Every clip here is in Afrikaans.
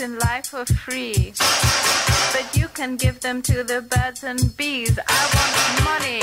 things in life for free. But you can give them to the birds and bees. I want money.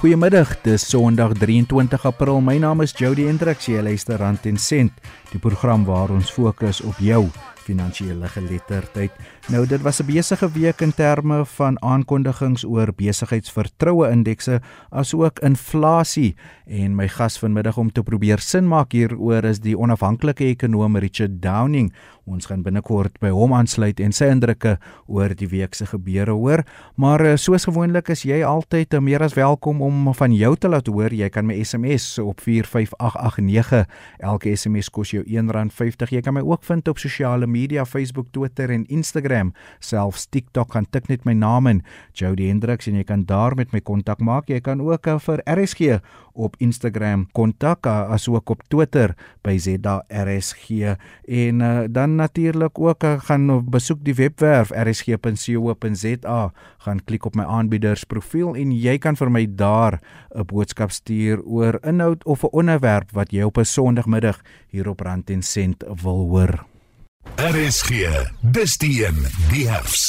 Goeiemiddag, dis Sondag 23 April. My naam is Jody Hendriks. Jy luister Rand en Sent, die program waar ons fokus op jou finansiële geletterdheid. Nou dit was 'n besige week in terme van aankondigings oor besigheidsvertroue indekse asook inflasie en my gas vanmiddag om te probeer sin maak hieroor is die onafhanklike ekonom Richard Downing. Ons gaan binnekort by hom aansluit en sy indrukke oor die week se gebeure hoor. Maar eh, soos gewoonlik is jy altyd meer as welkom om van jou te laat hoor. Jy kan my SMS op 45889. Elke SMS kos jou R1.50. Jy kan my ook vind op sosiale media, Facebook, Twitter en Instagram selfs TikTok kan tik net my naam in Jody Hendriks en jy kan daar met my kontak maak. Jy kan ook uh, vir RSG op Instagram kontak uh, asook op Twitter by ZRSG en uh, dan natuurlik ook uh, gaan besoek die webwerf rsg.co.za gaan klik op my aanbieders profiel en jy kan vir my daar 'n boodskap stuur oor inhoud of 'n onderwerp wat jy op 'n Sondagmiddag hier op Rand en Sent wil hoor. RSG, dis die een, die herfs.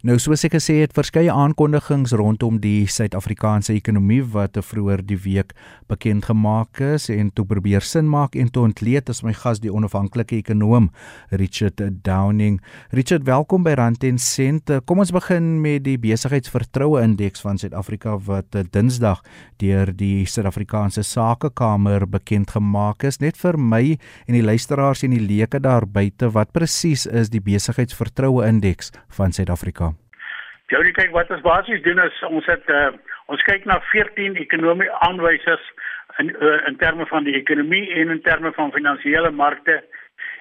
Nou soos ek gesê het, verskeie aankondigings rondom die Suid-Afrikaanse ekonomie wat vroeër die week bekend gemaak is en toe probeer sin maak en te ontleed is my gas die onafhanklike ekonom Richard Downing. Richard, welkom by Rand en Sent. Kom ons begin met die besigheidsvertroue indeks van Suid-Afrika wat Dinsdag deur die Suid-Afrikaanse Sakekamer bekend gemaak is. Net vir my en die luisteraars en die leuke daar buite, wat presies is die besigheidsvertroue indeks van Suid-Afrika? Jody kyk wat ons basies doen is ons het uh, ons kyk na 14 ekonomie aanwysers in uh, in terme van die ekonomie en in terme van finansiële markte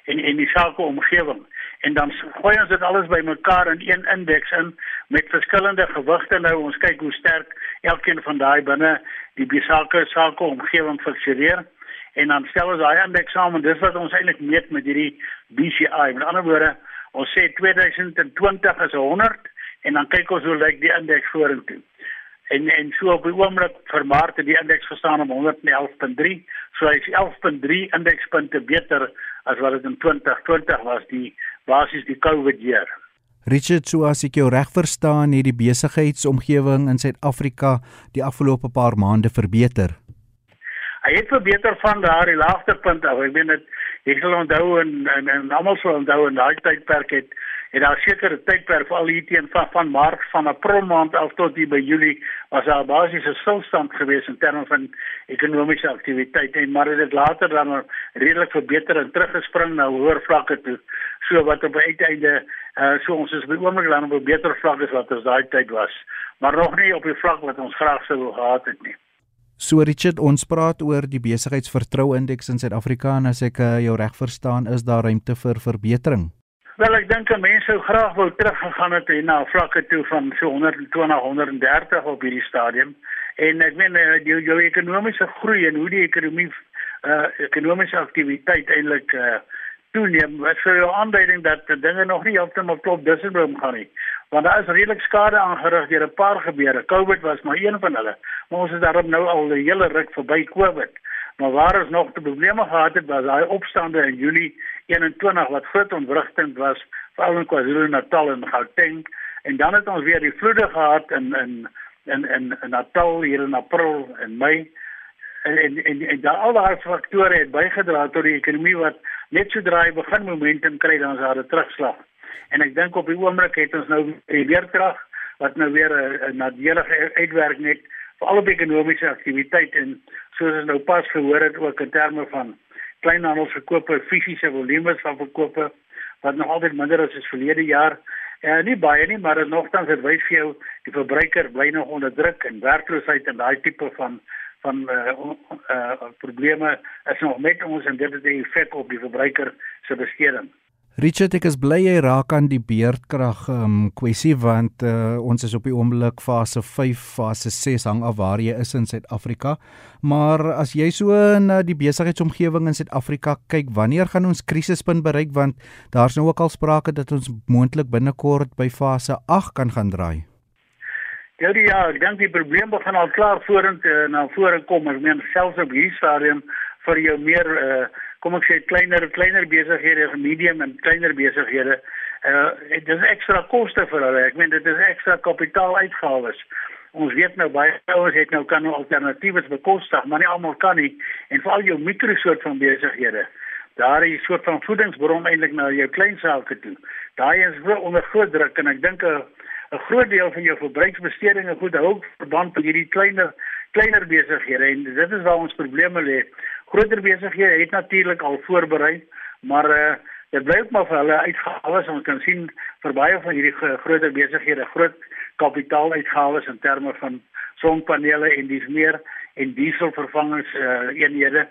en en die sake omgewing en dan gooi ons dit alles bymekaar in een indeks in met verskillende gewigte. Nou ons kyk hoe sterk elkeen van daai binne die besake sake omgewing funksioneer en dan stel ons daai indeks saam en dis wat ons eintlik meet met hierdie BCI met ander woorde ons sê 2020 is 100 en dan kyk ons hoe lyk die indeks vorentoe. En en so op die oomblik vir Maart het die indeks gestaan op 111.3, so hy's 11.3 indekspunte beter as wat dit in 2020 was, die basies die COVID jaar. Richard, so as ek jou reg verstaan, het die besigheidsomgewing in Suid-Afrika die afgelope paar maande verbeter. Hy het verbeter van daardie laagtepunt af. Ek weet dit jy sal onthou en en, en almal sal onthou in daai tydperk het en daar sekere tydperk vir al hierdie teen van, van maart van april maand af tot hier by julie was daar basies 'n stilstand gewees in terme van ekonomiese aktiwiteit. En maar dit later dan redelik verbeter en teruggespring na hoër vlakke toe. So wat op uiteinde uh, so ons is by oomblik dan op 'n beter vlak as wat ons daai tyd was. Maar nog nie op die vlak wat ons graag sou gehad het nie. So Richard, ons praat oor die besigheidsvertroue indeks in Suid-Afrika en as ek uh, jou reg verstaan, is daar ruimte vir verbetering. Wel ek dink mense sou graag wou teruggegaan het na vlakke toe van so 120 130 op hierdie stadium. En ek meen uh, jou, jou ekonomiese groei en hoe die ekonomie uh, ekonomiese aktiwiteit eintlik uh, toeneem wat jou aanduiding dat die dinge nog nie heeltemal klop disselbloem gaan nie. Want daar is redelik skade aangerig deur 'n paar gebeure. COVID was maar een van hulle maar ons is daarom nou al 'n hele ruk verby COVID maar waar ons nog te probleme gehad het was daai opstande in Julie 21 wat groot ontwrigting was veral in KwaZulu-Natal en Gauteng en dan het ons weer die vloede gehad in in in in, in Natal hier in April en Mei en en en, en daar al daai faktore het bygedra tot die ekonomie wat net so draai begin momentum kry dan as 'n terugslag. En ek dink op die oomblik het ons nou die weerkrag wat nou weer 'n nadelige uitwerking het vir al die ekonomiese aktiwiteit en soos ons nou pas gehoor het ook in terme van kleinhandelsverkope, fisiese volumes van verkope wat nog altyd minder is as verlede jaar. En uh, nie baie nie, maar nogtans dit wys vir jou die verbruiker bly nog onder druk en werkloosheid en daai tipe van van uh, uh probleme is nog met ons en dit het 'n effek op die verbruiker se besteding. Richard, ek is bly jy raak aan die beerdkrag um kwessie want uh, ons is op die oomblik fase 5, fase 6 hang af waar jy is in Suid-Afrika. Maar as jy so na die besigheidsomgewing in Suid-Afrika kyk, wanneer gaan ons krisispunt bereik want daar's nou ook al sprake dat ons moontlik binnekort by fase 8 kan gaan draai. Ja, die, ja, ek dink die probleem begin al klaar vorentoe na vore kom. Ek meen selfs op hierdie stadium vir jou meer uh kom ek sê kleiner kleiner besighede, medium en kleiner besighede uh dit is ekstra koste vir hulle. Ek meen dit is ekstra kapitaaluitgawes. Ons weet nou baie ouens het nou kan nou alternatiewe bekostig, maar nie almal kan nie en veral jou mikro soort van besighede. Daar is 'n soort van voedingsbron eintlik na jou klein sake toe. Daai is onder groot druk en ek dink 'n 'n groot deel van jou verbruiksbestedinge goed hou verband met hierdie kleiner kleiner besighede en dit is waar ons probleme lê. Groter besighede het natuurlik al voorberei, maar uh dit bly ook maar vir hulle uitgawes ons kan sien vir baie van hierdie groter besighede groot kapitaaluitgawes in terme van sonpanele en dis meer en dieselvervangings uh, eenhede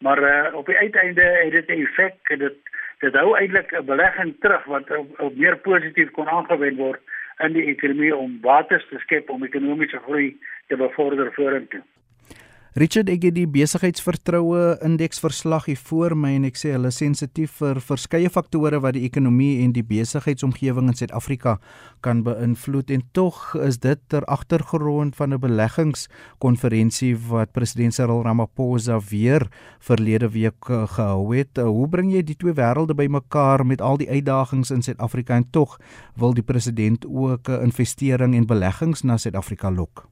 maar uh, op die uiteinde het dit 'n effek dit dit hou eintlik 'n belegging terug wat op, op meer positief kon aangewend word in die ekonomie om bates te skep om ekonomiese groei te bevorder vorentoe. Richard, ek het die besigheidsvertroue indeks verslag hier voor my en ek sê hulle is sensitief vir verskeie faktore wat die ekonomie en die besigheidsomgewing in Suid-Afrika kan beïnvloed en tog is dit ter agtergrond van 'n beleggingskonferensie wat president Cyril Ramaphosa weer verlede week eh, gehou het. Eh, hoe bring jy die twee wêrelde bymekaar met al die uitdagings in Suid-Afrika en tog wil die president ook 'n investering en beleggings na Suid-Afrika lok?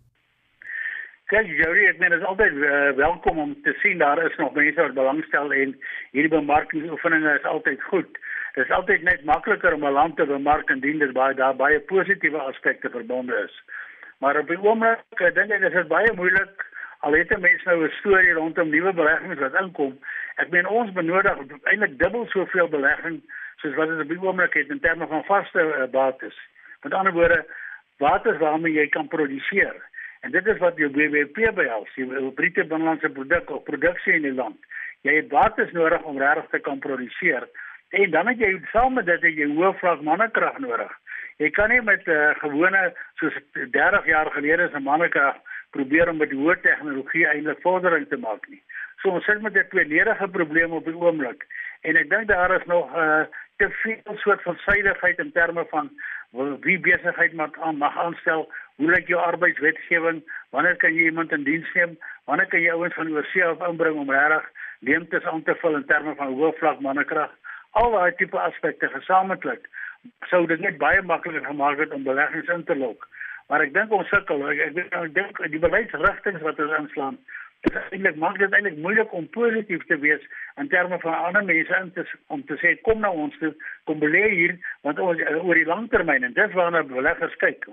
Kyk, Jody, ek meen dit is altyd uh, welkom om te sien daar is nog mense wat belangstel en hierdie bemarkingsoefeninge is altyd goed. Dit is altyd net makliker om 'n land te bemark indien dit baie daar baie positiewe aspekte verbonde is. Maar op die oomblik, ek dink dit is baie moeilik al het mense nou 'n storie rondom nuwe beleggings wat inkom. Ek meen ons benodig eintlik dubbel soveel belegging soos wat dit op die oomblik het in terme van vaste uh, bates. Met ander woorde, bates waarmee jy kan produseer. En dit is wat jou BBP behels, die bruto binnelandse produk of produksie in die land. Jy het bates nodig om regtig te kan produseer. En dan het jy saam met dit jy hoë vlak mannekrag nodig. Jy kan nie met 'n uh, eh, gewone soos 30 jaar gelede se mannekrag probeer om met hoë tegnologie eintlik vordering te maak nie. So ons sit met 'n tweeledige probleem op die oomblik. En ek dink daar is nog 'n uh, te veel soort van suiwerheid in terme van wie besigheid mag aan mag aanstel, hoe lyk jou arbeidswetgewing, wanneer kan jy iemand in diens neem, wanneer kan jy ouens van oorsee af inbring om regtig leemtes aan te vul in terme van hoë vlak mannekrag. Al daai tipe aspekte gesamentlik sou dit net baie makliker gemaak het om beleggings in te lok. Maar ek dink ons sukkel. Ek ek, ek dink die beleidsrigtinge wat ons inslaan dit eintlik maak dit eintlik moeilik om positief te wees in terme van ander mense in te om te sê kom na ons toe kom belê hier want ons uh, oor die langtermyn en dis waarna beleggers kyk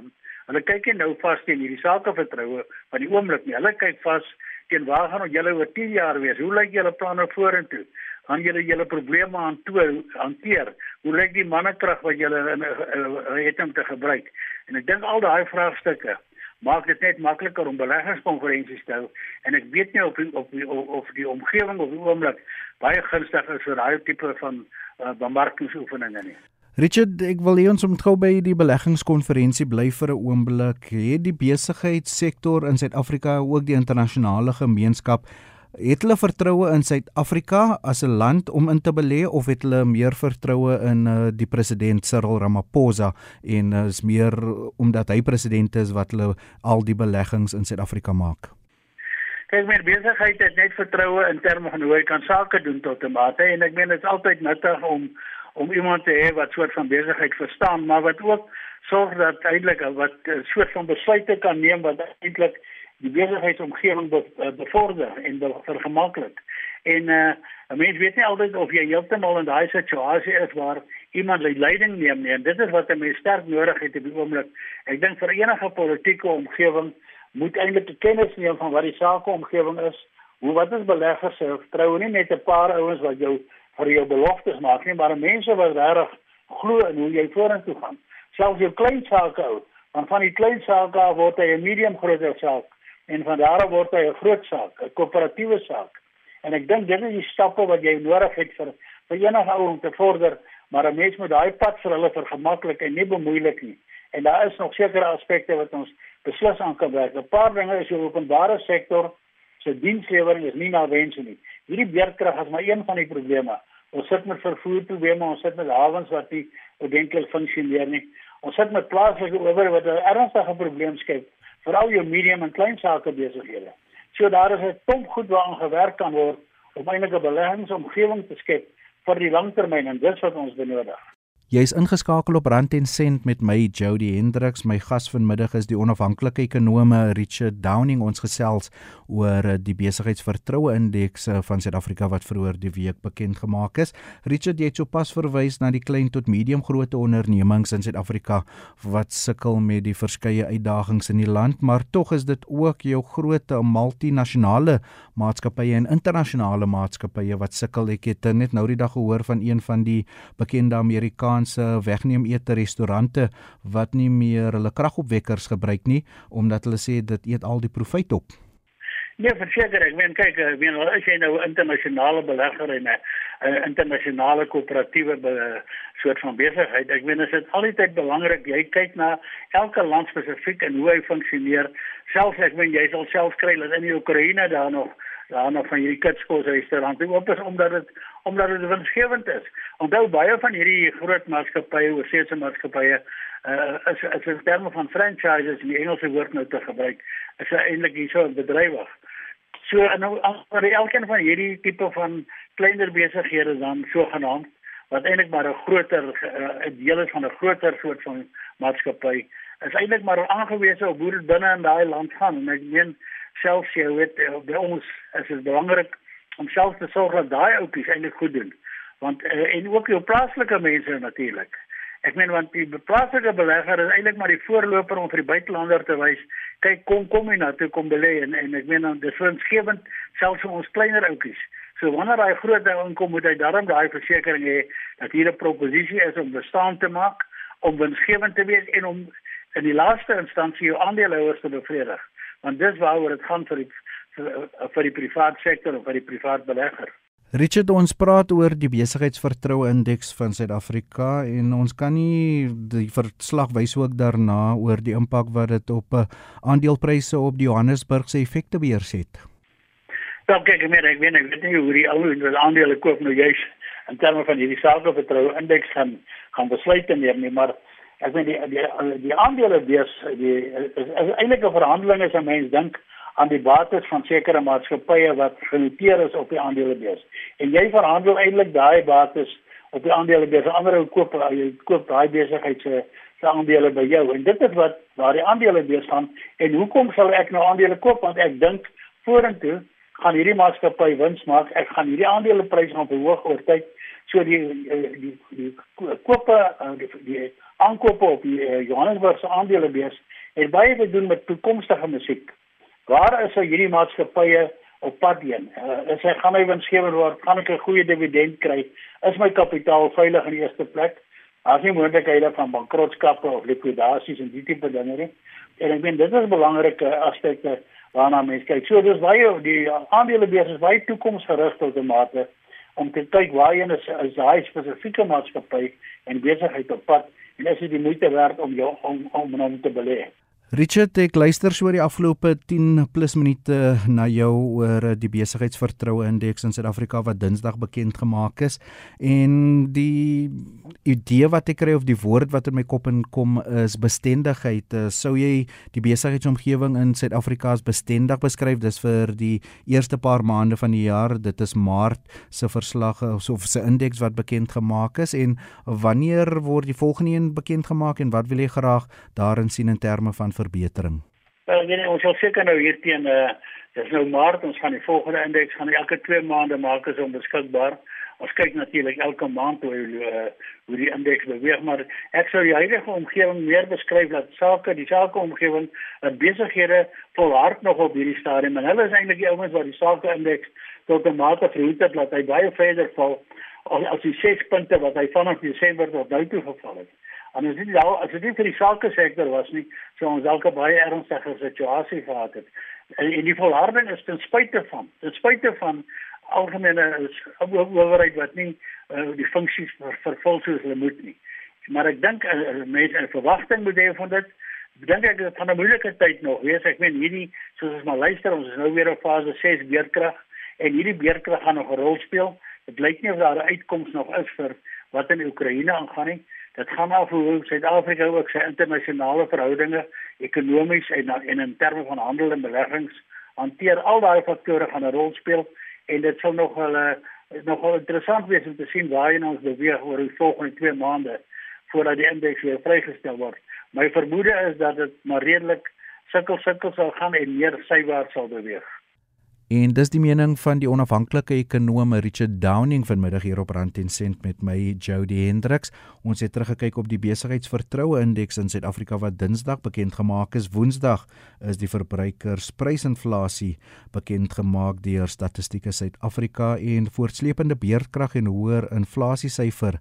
hulle kyk nie nou vas teen hierdie sake vertroue van die oomblik nie. Hulle kyk vas teen waar gaan julle oor 10 jaar wees? Hoe lyk julle planne vorentoe? Gaan julle julle probleme hanteer hoe lyk die mannekrag wat julle in uh, uh, het om te gebruik? En ek dink al daai vraagstukke maak dit net makliker om beleggingskonferensies te hou. En ek weet nie of of of die omgewing op die oomblik baie gunstig is vir daai tipe van uh, bemarkingsoefeninge nie. Richard, ek wil hê ons moet gou by die beleggingskonferensie bly vir 'n oomblik. Het die besigheidssektor in Suid-Afrika ook die internasionale gemeenskap het hulle vertroue in Suid-Afrika as 'n land om in te belê of het hulle meer vertroue in uh, die president Cyril Ramaphosa en uh, is meer omdat hy president is wat hulle al die beleggings in Suid-Afrika maak? Kyk, my besigheid het net vertroue in terme van hoe hy kan sake doen tot 'n mate en ek meen dit is altyd nuttig om om iemand te hê wat soort van besigheid verstaan, maar wat ook sorg dat eintlik wat 'n soort van besluite kan neem wat eintlik die besigheidsomgewing be, uh, bevorder en vergemaklik. En uh 'n mens weet nie altyd of jy heeltemal in daai situasie is waar iemand leiding neem nie. En dit is wat 'n mens sterk nodig het op die oomblik. Ek dink vir enige politieke omgewing moet eintlik 'n kennis neem van wat die sakeomgewing is. Hoe wat is beleggers se vertroue nie net 'n paar ouens wat jou vir jou beloftes maak nie, maar mense wat reg glo in hoe jy vorentoe gaan. Selfs jou klein sake hou, want van die klein sake word hy 'n medium groter saak en van daar af word hy 'n groot saak, 'n koöperatiewe saak. En ek dink dit is die stappe wat jy nodig het vir vir enige ou om te vorder, maar 'n mens moet daai pad vir hulle vergemaklik en nie bemoeilik nie. En daar is nog sekere aspekte wat ons beslis aan kan werk. 'n Paar dinge is die openbare sektor se dienslewering is nie na wense nie. Hierdie beerdkrag is maar een van die probleme. Ons sit met vervoerprobleme, ons sit met hawens wat nie ordentlik funksioneer nie. Ons sit met plaaslike owerhede wat 'n ernstige probleem skep veral jou medium en klein sake besighede. So daar is 'n klomp goed waaraan gewerk kan word om eintlik 'n beleggingsomgewing te skep vir die langtermyn en dis wat ons benodig. Jy is ingeskakel op Rand en Sent met my Jody Hendriks. My gas vanmiddag is die onafhanklike ekonome Richard Downing. Ons gesels oor die besigheidsvertroue indeks van Suid-Afrika wat vroeër die week bekend gemaak is. Richard, jy het sopas verwys na die klein tot medium grootte ondernemings in Suid-Afrika wat sukkel met die verskeie uitdagings in die land, maar tog is dit ook jou groot multinasjonale maatskappye en internasionale maatskappye wat sukkel. Ek het net nou die dag gehoor van een van die bekende Amerika Amerikaanse wegneem ete restaurante wat nie meer hulle kragopwekkers gebruik nie omdat hulle sê dit eet al die profit op. Nee, verseker, ek meen kyk, ek meen as jy nou internasionale belegger en 'n internasionale koöperatiewe soort van besigheid, ek meen dit is altyd belangrik jy kyk na elke land spesifiek en hoe hy funksioneer. Selfs ek meen jy sal self kry dat in die Oekraïne daar nog daar nog van hierdie kitskos restaurante oop is omdat dit omdat dit winsgewend is. Onthou baie van hierdie groot maatskappye, oorsese maatskappye, uh, is is in terme van franchises in die Engelse woord nou te gebruik, is eintlik hierso bedrywig. So nou vir elkeen van hierdie tipe van kleiner besighede dan sogenaamd wat eintlik maar 'n groter 'n uh, deel is van 'n groter soort van maatskappy is eintlik maar aangewese op dit binne in daai land gaan en ek meen selfs jy weet eh, by ons is dit belangrik om self te sorg dat daai ouppies eintlik goed doen. Want uh, en ook jou plaaslike mense natuurlik. Ek meen want die plaaslike belegger is eintlik maar die voorloper om vir die buitelander te wys, kyk kom kom hier na toe kom belê en en ek meen dan dis winsgewend selfs vir ons kleiner ouppies. So wanneer hy groot nou inkom moet hy daarom daai versekerings hê dat hier 'n proposisie is om bestaan te maak, om winsgewend te wees en om in die laaste instansie jou aandeelhouers te bevredig. Want dis waaroor dit gaan vir die vir, vir die private sektor of vir die private belegger. Richard ons praat oor die besigheidsvertroue indeks van Suid-Afrika en ons kan nie die verslag wys ook daarna oor die impak wat dit op eh, aandelepryse op die Johannesburgse effekte beheers het. Ja, kyk, ek meen ek weet ek weet nie hoe die ou aandele koop nou juis in terme van hierdie selfvertroue indeks gaan gaan besluit neem nie, maar ek meen die die die aandele beurs die is, is, is eintlik 'n verhandeling as 'n mens dink aan die bates van sekere maatskappye wat genoteer is op die aandelebeurs. En jy verhandel eintlik daai bates op die aandelebeurs. Ander ou koop jy koop daai besigheid se aandele by jou. En dit is wat waar die aandelebeurs gaan. En hoekom sal ek nou aandele koop? Want ek dink vorentoe gaan hierdie maatskappy wins maak. Ek gaan hierdie aandelepryse gaan verhoog oor tyd. So die die die, die kope die, die aankope op die Johannesburgse aandelebeurs het baie te doen met toekomstige musiek. Waar is hy hierdie maatskappye op pad heen? Uh, is hy gaan hy winsgewend word? Gaan ek 'n goeie dividend kry? Is my kapitaal veilig in die eerste plek? As nie moontlikhede van bankrotskappe of likwidasies en die tipe dinge nie. En ek meen dit is belangrike aspekte waarna mense kyk. So dis baie die aandelebeurs is baie toekomsgerig tot 'n mate om te kyk waarheen is, is daai spesifieke maatskappy en besigheid op pad en is dit die moeite werd om jou om om om te belê. Richard, ek luister so oor die afgelope 10 plus minute na jou oor die besigheidsvertroue indeks in Suid-Afrika wat Dinsdag bekend gemaak is en die idee wat ek kry of die woord wat in my kop inkom is bestendigheid. Eh, sou jy die besigheidsomgewing in Suid-Afrika as bestendig beskryf? Dis vir die eerste paar maande van die jaar. Dit is Maart se verslag of se indeks wat bekend gemaak is en wanneer word die volgende een bekend gemaak en wat wil jy graag daarin sien in terme van verbetering? Wel, nee, ons sal seker nou hier teen eh uh, dis nou Maart, ons gaan die volgende indeks gaan elke 2 maande maak as om beskikbaar. Ons kyk natuurlik elke maand hoe uh, hoe die indeks beweeg, maar ek sou die huidige omgewing meer beskryf dat sake, die sake omgewing, dat uh, besighede volhard nog op hierdie stadium en hulle is eintlik die ouens wat die sake indeks tot 'n mate verhoed het dat hy baie verder val as die 6 punte wat hy vanaf Desember tot nou toe geval het. En as dit nou as dit nie vir die sake sektor was nie, sou ons dalk 'n baie ernstige situasie gehad het. En, en die volharding is ten spyte van, ten spyte van algemene owerheid wat nie uh, die funksies ver, vervul soos hulle moet nie. Maar ek dink uh, mense 'n verwagting moet hê van dit. Dink ek dit gaan 'n moeilike tyd nog wees. Ek meen hierdie soos ons maar luister, ons is nou weer op fase 6 beerkrag en hierdie beerkrag gaan nog 'n rol speel. Dit lyk nie of daar 'n uitkoms nog is vir wat in Oekraïne aangaan nie. Dit gaan af hoe Suid-Afrika ook sy internasionale verhoudinge ekonomies en en in terme van handel en beleggings hanteer. Al daai faktore gaan 'n rol speel en dit sal nog wel uh, nogal interessant wees om te sien waar ons beweeg oor die volgende 2 maande voordat die indeks weer vrygestel word. My vermoede is dat dit maar redelik sukkel sukkel sal gaan en meer sywaarts sal beweeg. En dis die mening van die onafhanklike ekonom Richard Downing vanmiddag hier op Rand en Sent met my Jody Hendriks. Ons het teruggekyk op die besigheidsvertroue indeks in Suid-Afrika wat Dinsdag bekend gemaak is. Woensdag is die verbruikersprysinflasie bekend gemaak deur Statistieke Suid-Afrika en voortsleepende beerdkrag en hoër inflasiesyfer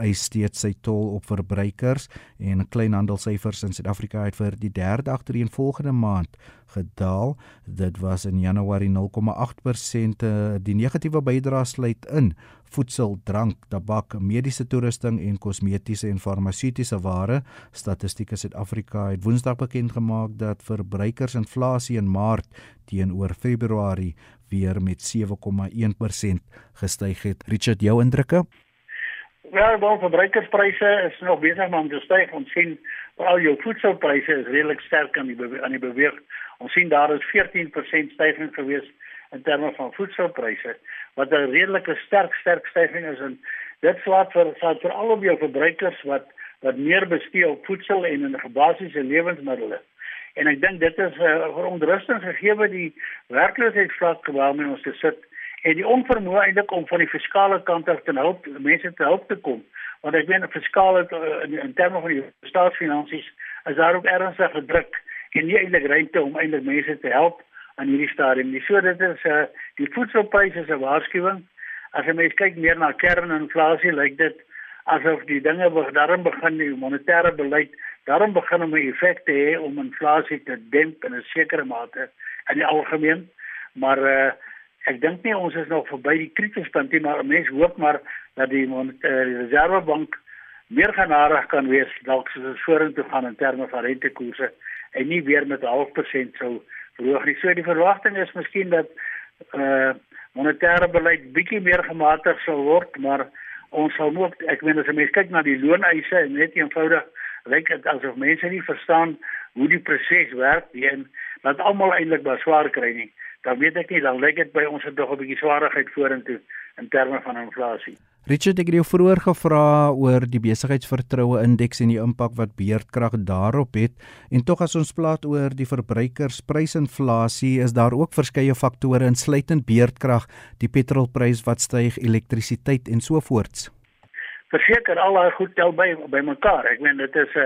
eis steeds sy tol op verbruikers en kleinhandelsyfers in Suid-Afrika het vir die derde agtereenvolgende maand gedaal. Dit was in Januarie 0,8%. Eh, die negatiewe bydrae sluit in voedsel, drank, tabak, mediese toerusting en kosmetiese en farmaseutiese ware. Statistiek Suid-Afrika het Woensdag bekend gemaak dat verbruikersinflasie in Maart teenoor Februarie weer met 7,1% gestyg het. Richard, jou indrukke? Ja, wel verbruikerspryse is nog besig om te styg. Ons sien veral jou voedselpryse is redelik sterk aan die aan die beweeg Ons sien daar is 14% stygings gewees in terme van voedselpryse wat 'n redelike sterk sterk stygings is en dit slaat vir slaat vir al op jou verbruikers wat wat meer bestee op voedsel en in basiese lewensmiddels. En ek dink dit is 'n uh, verontrusting gegee die werkloosheidsvlak waarmee ons sit en die onvermoë eintlik om van die fiskale kant af te help mense te help te kom want ek meen fiskale uh, in, in terme van die staatsfinansies is daar ook ernstige druk en nie eintlik ruimte om eintlik mense te help aan hierdie stadium nie. So dit is 'n uh, die voedselpryse is 'n waarskuwing. As jy mens kyk meer na kerninflasie, lyk dit asof die dinge daarin begin die monetêre beleid daarin begin om 'n effek te hê om inflasie te demp in 'n sekere mate in die algemeen. Maar uh, ek dink nie ons is nog verby die kritispunt nie, maar mense hoop maar dat die monetêre uh, reservebank meer genadig kan wees dalk soos vorentoe gaan in terme van rentekoerse en nie weer met 0.5% sou verhoog nie. So die verwagting is miskien dat uh monetêre beleid bietjie meer gematig sal word, maar ons sal ook ek meen as jy mens kyk na die looneise en net eenvoudig lyk dit asof mense nie verstaan hoe die proses werk nie en dat almal eintlik beswaar kry nie. Dan weet ek nie dan lyk dit by ons het nog 'n bietjie swaarigheid vorentoe in terme van inflasie. Richard het jou vroeër gevra oor die besigheidsvertroue indeks en die impak wat beerdkrag daarop het en tog as ons praat oor die verbruikersprysinflasie is daar ook verskeie faktore insluitend beerdkrag, die petrolprys wat styg, elektrisiteit en so voorts. Verseker al daai goed tel by by mekaar. Ek meen dit is 'n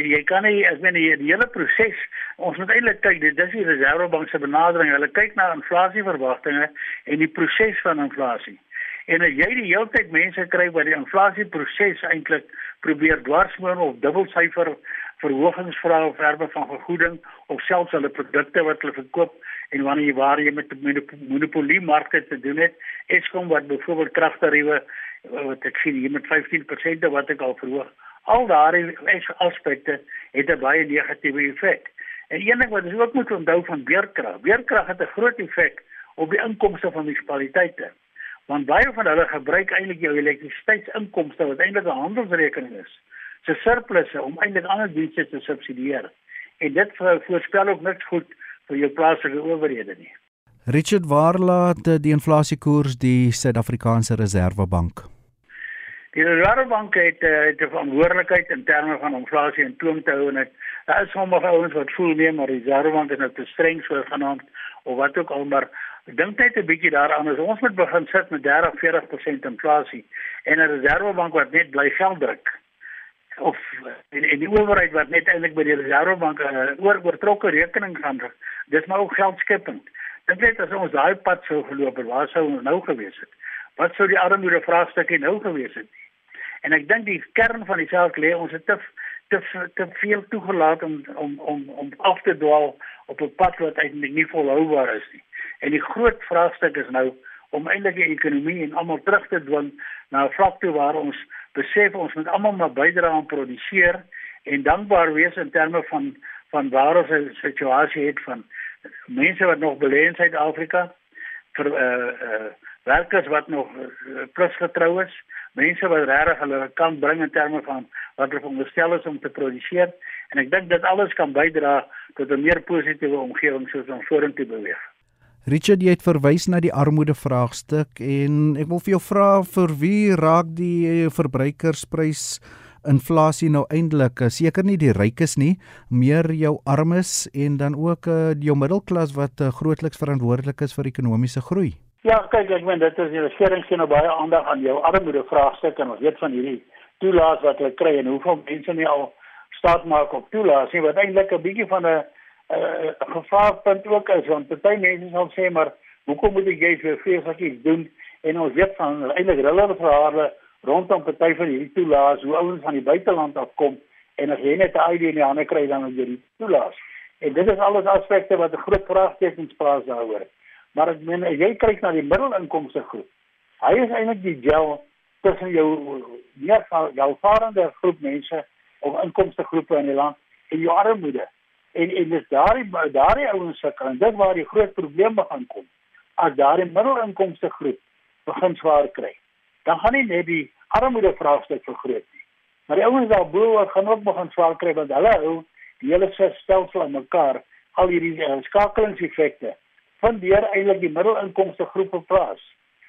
uh, jy kan nie ek meen die, hele proses ons moet eintlik kyk dit is die reservebank se benadering. Hulle kyk na inflasieverwagtinge en die proses van inflasie. En as jy die hele tyd mense kry wat die inflasieproses eintlik probeer dwarsmoor of dubbelsyfer verhogings vra of verbe van vergoeding of selfs hulle produkte wat hulle verkoop en wanneer jy waar jy met monopolie markte te doen het, Eskom wat byvoorbeeld kragtariewe wat ek sien hier met 15% wat ek al verhoog. Al daardie aspekte het 'n baie negatiewe effek. En een ding wat ons ook moet onthou van beerkrag, beerkrag het 'n groot effek op die inkomste van munisipaliteite want baie van hulle gebruik eintlik jou elektrisiteitsinkomste wat eintlik 'n handelsrekening is se surplusse om eintlik ander dienste te subsidieer. En dit voorspel ook niks goed vir jou plaaslike owerhede nie. Richard waar laat die inflasiekoers die Suid-Afrikaanse Reserwebank Die Reserwebank het uh, het 'n verantwoordelikheid in terme van inflasie en toom te hou en dit daar is sommige ouens wat voel nee maar die Reserwebank is nou te streng so genoem of wat ook al maar Ek dink net 'n bietjie daaraan as ons moet begin sit met 30-40% inflasie en 'n reservebank wat net bly geld druk of en, en die owerheid wat net eintlik by die reservebank 'n uh, oor oortrokke rekening gaan druk. Dis maar ook geldskepend. Dink net as ons daai pad sou geloop het, waar sou ons nou gewees het? Wat sou die armoede vraagstukkie nou gewees het? En ek dink die kern van die saak lê ons het te te te veel toegelaat om om om om af te dwaal op 'n pad wat eintlik nie volhoubaar is nie. En die groot vraagstuk is nou om eintlik die ekonomie en almal terug te dwing na 'n vlak toe waar ons besef ons moet almal maar bydra aan produseer en dankbaar wees in terme van van waar ons 'n situasie het van mense wat nog belê in Suid-Afrika vir eh uh, eh uh, werkers wat nog uh, plus getrou is, mense wat regtig hulle kan bring in terme van wat hulle veronderstel is om te produseer en ek dink dit alles kan bydra tot 'n meer positiewe omgewing soos ons vorentoe beweeg. Richard jy het verwys na die armoede vraagstuk en ek wil vir jou vra vir wie raak die verbruikersprys inflasie nou eintlik seker nie die rykes nie, meer jou armes en dan ook uh, jou middelklas wat uh, grootliks verantwoordelik is vir ekonomiese groei. Ja, kyk, ek meen dit is die regering sien nou baie aandag aan jou armoede vraagstuk en ons weet van hierdie toelaas wat hulle kry en hoeveel mense nie al staat maak op toelaas nie wat eintlik 'n bietjie van 'n 'n gevaarpunt ook is want baie mense sal sê maar hoekom moet jy vir vreeslik iets doen en ons weet van eintlik hulle verhale rondom party van hierdie toelaas hoe ouens van die buiteland afkom en as jy net 'n ID in die hande kry dan jy die toelaas. En dit is alles aspekte wat 'n groot vraagtekens plaas daaroor. Maar ek meen jy kyk na die middelinkomste groep. Hy is eintlik die gel tussen jou meer welvarende groep mense of inkomste groepe in die land en jou armoede. En en dis daardie daardie ouens sukkel en dit waar die groot probleem begin kom. As daardie middelinkomste groep begin swaar kry dan gaan nie net die armoede vraagstuk vergroot nie. Maar die ouens daarbo gaan ook begin swaar kry want hulle hou die hele stelsel aan mekaar, al hierdie uh, skakelingseffekte van deur eintlik die middelinkomste groepe plaas.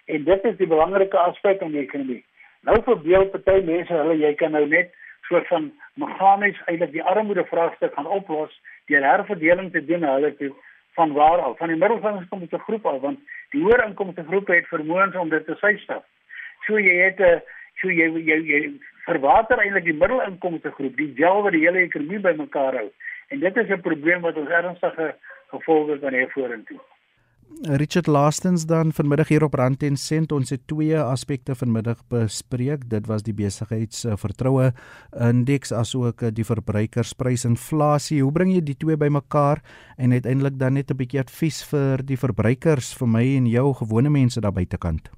En dit is die belangrike aspek in die ekonomie. Nou verbeel party mense hulle jy kan nou net soort van meganies eintlik die armoede vraagstuk gaan oplos deur herverdeling te doen hulle toe van waar af van die middelinkomste groep af want die hoër inkomste groepe het vermoëns om dit te systap. So jy het 'n eh, so jy jy, jy verwater eintlik die middelinkomste groep, die gel wat die hele ekonomie bymekaar hou. En dit is 'n probleem wat ons ernstige gevolge kan hê vorentoe. Richard Lastens dan vanmiddag hier op Rand en Sent ons het twee aspekte vanmiddag bespreek. Dit was die besigheidsvertroue indeks asook die verbruikersprysinflasie. Hoe bring jy die twee bymekaar en uiteindelik dan net 'n bietjie advies vir die verbruikers vir my en jou gewone mense daar buitekant?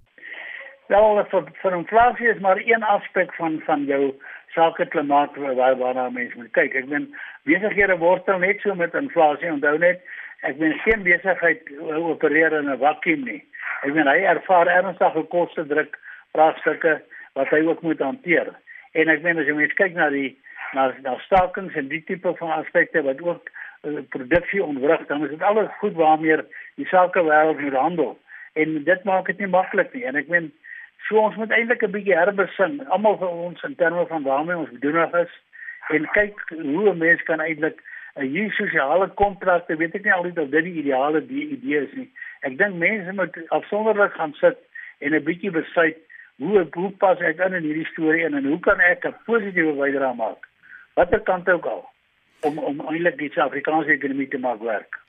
Wel, vir vir inflasie is maar een aspek van van jou sake klimaat waar waarna mense moet kyk. Ek meen besighede worstel net so met inflasie. Onthou net, ek meen geen besigheid opereer in 'n vakuum nie. Ek meen hy ervaar ernstige koste druk vraagstukke wat hy ook moet hanteer. En ek meen as jy mens kyk na die na na stakings en die tipe van aspekte wat ook uh, produksie ontwrig, dan is dit alles goed waarmee die sake wêreld moet handel. En dit maak dit nie maklik nie. En ek meen So ons moet eintlik 'n bietjie herbesin, almal van ons in terme van waarmee ons bedoeling is en kyk hoe 'n mens kan eintlik 'n hier sosiale kontrakte, weet ek nie altyd of dit die ideale die idee is nie. Ek dink mense moet afsonderlik gaan sit en 'n bietjie besluit hoe hoe pas ek in in hierdie storie in en hoe kan ek 'n positiewe bydrae maak? Watter kant ook al om om eintlik die Suid-Afrikaanse ekonomie te maak werk.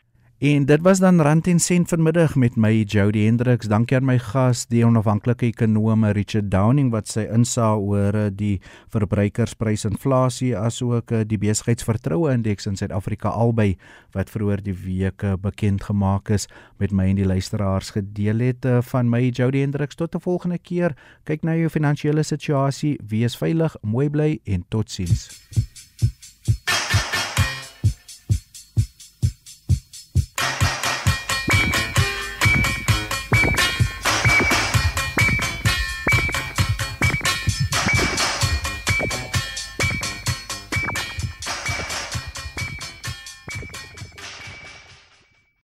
En dit was dan Rand en Sent vanmiddag met my Jody Hendriks. Dankie aan my gas, die onafhanklike ekonom Richard Downing wat sy insaag oor eh, die verbruikersprysinflasie asook eh, die besigheidsvertroue indeks in Suid-Afrika albei wat vroeër die week eh, bekend gemaak is met my en die luisteraars gedeel het van my Jody Hendriks tot 'n volgende keer. Kyk na jou finansiële situasie, wees veilig, mooi bly en totsiens.